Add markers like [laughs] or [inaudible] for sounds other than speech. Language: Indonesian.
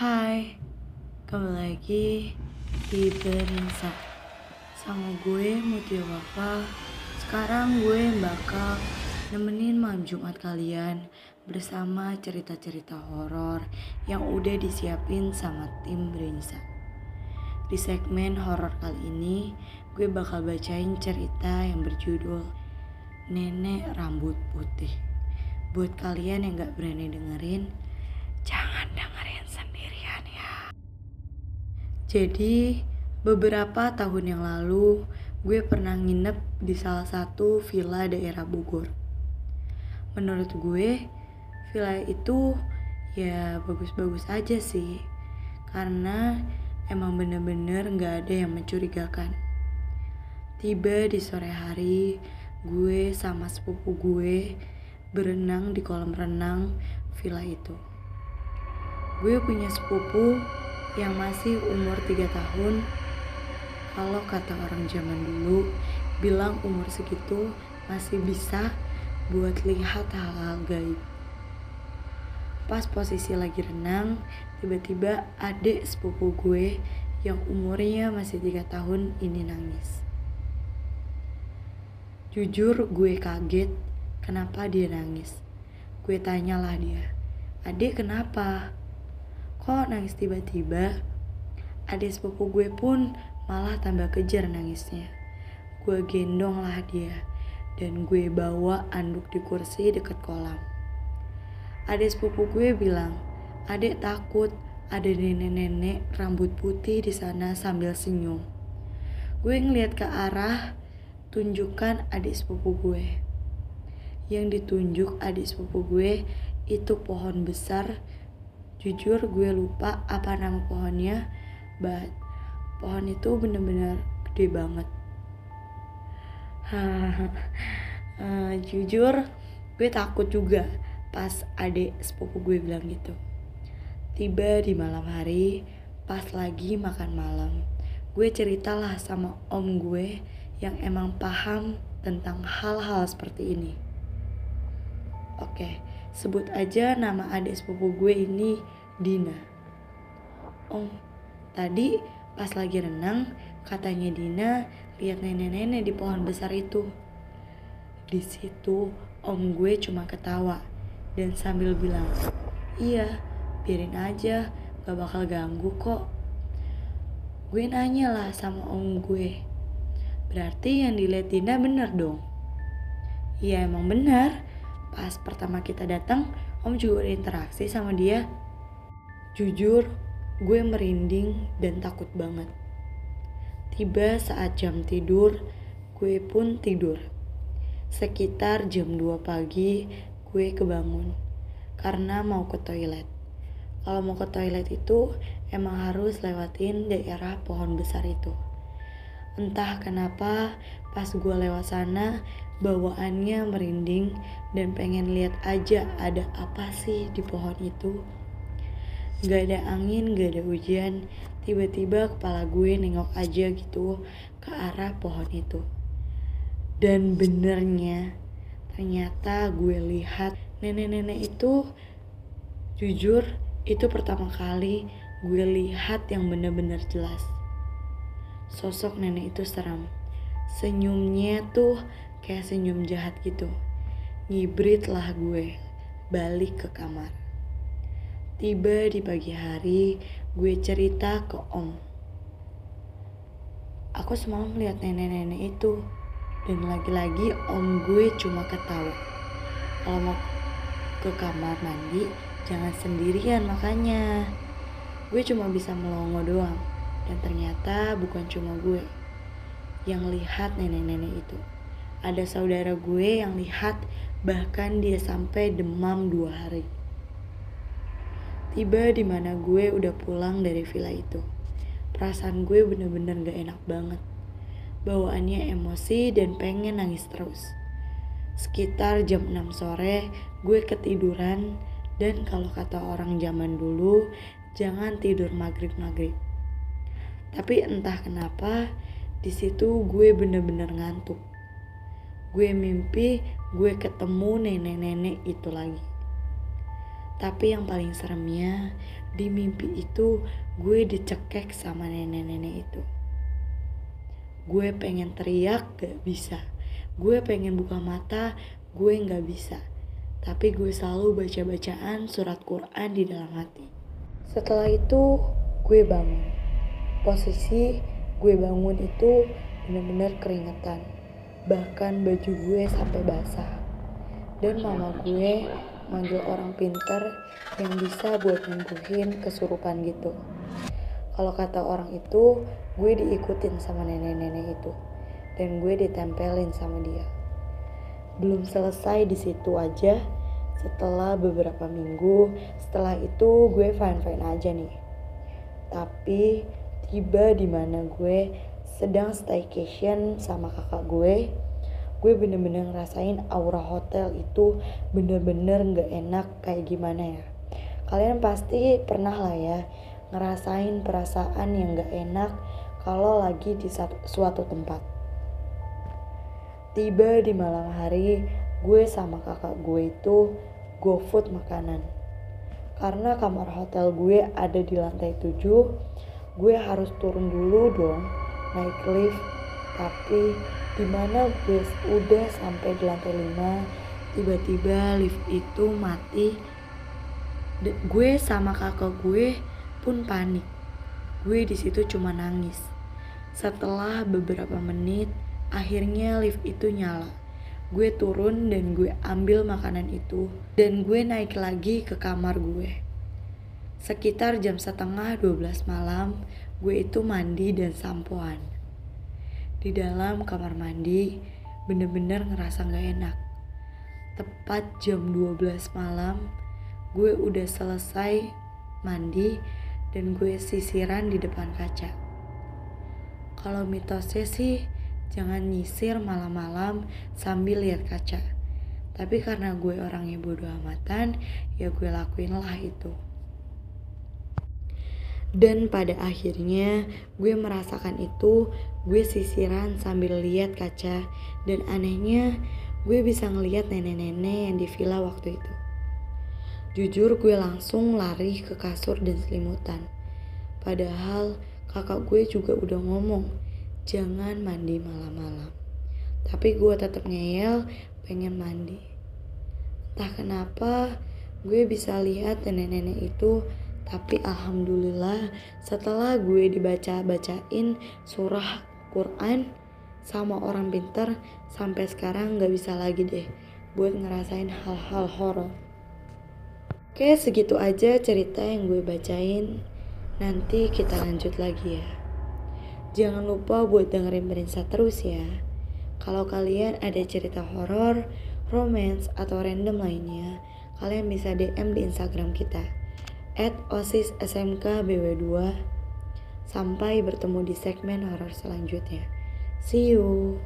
Hai, kembali lagi di Berinsa Sama gue Mutia Wafa. Sekarang gue bakal nemenin malam Jumat kalian Bersama cerita-cerita horor yang udah disiapin sama tim Berinsa Di segmen horor kali ini Gue bakal bacain cerita yang berjudul Nenek Rambut Putih. Buat kalian yang gak berani dengerin Jangan dengerin sendirian ya. Jadi, beberapa tahun yang lalu, gue pernah nginep di salah satu villa daerah Bogor. Menurut gue, villa itu ya bagus-bagus aja sih. Karena emang bener-bener gak ada yang mencurigakan. Tiba di sore hari, gue sama sepupu gue berenang di kolam renang villa itu. Gue punya sepupu yang masih umur 3 tahun. Kalau kata orang zaman dulu, bilang umur segitu masih bisa buat lihat hal-hal gaib. Pas posisi lagi renang, tiba-tiba adik sepupu gue yang umurnya masih 3 tahun ini nangis. Jujur gue kaget kenapa dia nangis. Gue tanyalah dia, adik kenapa? Kok nangis tiba-tiba? Adik sepupu gue pun malah tambah kejar nangisnya. Gue gendong lah dia dan gue bawa anduk di kursi deket kolam. Adik sepupu gue bilang, adik takut ada nenek-nenek rambut putih di sana sambil senyum. Gue ngeliat ke arah tunjukkan adik sepupu gue. Yang ditunjuk adik sepupu gue itu pohon besar jujur gue lupa apa nama pohonnya but pohon itu bener-bener gede banget. Uh, [laughs] jujur gue takut juga pas adik sepupu gue bilang gitu. Tiba di malam hari pas lagi makan malam gue ceritalah sama om gue yang emang paham tentang hal-hal seperti ini oke Sebut aja nama adik sepupu gue ini Dina. Om, tadi pas lagi renang, katanya Dina lihat nenek-nenek di pohon besar itu. Di situ om gue cuma ketawa dan sambil bilang, iya biarin aja, gak bakal ganggu kok. Gue nanya lah sama om gue, berarti yang dilihat Dina bener dong? Iya emang benar, Pas pertama kita datang, Om juga udah interaksi sama dia. Jujur, gue merinding dan takut banget. Tiba saat jam tidur, gue pun tidur. Sekitar jam 2 pagi, gue kebangun karena mau ke toilet. Kalau mau ke toilet itu emang harus lewatin daerah pohon besar itu. Entah kenapa pas gue lewat sana bawaannya merinding dan pengen lihat aja ada apa sih di pohon itu. Gak ada angin, gak ada hujan, tiba-tiba kepala gue nengok aja gitu ke arah pohon itu. Dan benernya, ternyata gue lihat nenek-nenek itu jujur itu pertama kali gue lihat yang bener-bener jelas. Sosok nenek itu seram. Senyumnya tuh kayak senyum jahat gitu. Ngibrit lah gue balik ke kamar. Tiba di pagi hari, gue cerita ke om. Aku semalam lihat nenek-nenek itu, dan lagi-lagi om gue cuma ketawa. Kalau mau ke kamar mandi, jangan sendirian makanya. Gue cuma bisa melongo doang, dan ternyata bukan cuma gue yang lihat nenek-nenek itu ada saudara gue yang lihat bahkan dia sampai demam dua hari. Tiba di mana gue udah pulang dari villa itu. Perasaan gue bener-bener gak enak banget. Bawaannya emosi dan pengen nangis terus. Sekitar jam 6 sore gue ketiduran dan kalau kata orang zaman dulu jangan tidur maghrib-maghrib. Tapi entah kenapa di situ gue bener-bener ngantuk gue mimpi gue ketemu nenek-nenek itu lagi. Tapi yang paling seremnya, Di mimpi itu gue dicekek sama nenek-nenek itu. Gue pengen teriak gak bisa. Gue pengen buka mata, gue gak bisa. Tapi gue selalu baca-bacaan surat Quran di dalam hati. Setelah itu gue bangun. Posisi gue bangun itu bener-bener keringetan. Bahkan baju gue sampai basah. Dan mama gue manggil orang pinter yang bisa buat nyembuhin kesurupan gitu. Kalau kata orang itu, gue diikutin sama nenek-nenek itu. Dan gue ditempelin sama dia. Belum selesai di situ aja, setelah beberapa minggu, setelah itu gue fine-fine aja nih. Tapi tiba di mana gue sedang staycation sama kakak gue, gue bener-bener ngerasain aura hotel itu bener-bener gak enak kayak gimana ya. Kalian pasti pernah lah ya ngerasain perasaan yang gak enak kalau lagi di suatu tempat. Tiba di malam hari gue sama kakak gue itu go food makanan. Karena kamar hotel gue ada di lantai 7 gue harus turun dulu dong naik lift. Tapi di mana gue udah sampai di lantai 5 tiba-tiba lift itu mati. Gue sama kakak gue pun panik. Gue di situ cuma nangis. Setelah beberapa menit akhirnya lift itu nyala. Gue turun dan gue ambil makanan itu. Dan gue naik lagi ke kamar gue sekitar jam setengah 12 malam gue itu mandi dan sampoan di dalam kamar mandi bener-bener ngerasa gak enak. Tepat jam 12 malam, gue udah selesai mandi dan gue sisiran di depan kaca. Kalau mitosnya sih jangan nyisir malam-malam sambil lihat kaca. Tapi karena gue orangnya bodoh amatan, ya gue lakuin lah itu. Dan pada akhirnya gue merasakan itu gue sisiran sambil lihat kaca dan anehnya gue bisa ngeliat nenek-nenek yang di villa waktu itu. Jujur gue langsung lari ke kasur dan selimutan. Padahal kakak gue juga udah ngomong jangan mandi malam-malam. Tapi gue tetap ngeyel pengen mandi. Entah kenapa gue bisa lihat nenek-nenek itu tapi alhamdulillah setelah gue dibaca-bacain surah Quran sama orang pinter sampai sekarang gak bisa lagi deh buat ngerasain hal-hal horor. Oke segitu aja cerita yang gue bacain. Nanti kita lanjut lagi ya. Jangan lupa buat dengerin Berinsa terus ya. Kalau kalian ada cerita horor, romance, atau random lainnya, kalian bisa DM di Instagram kita at OSIS SMK BW2. Sampai bertemu di segmen horor selanjutnya. See you.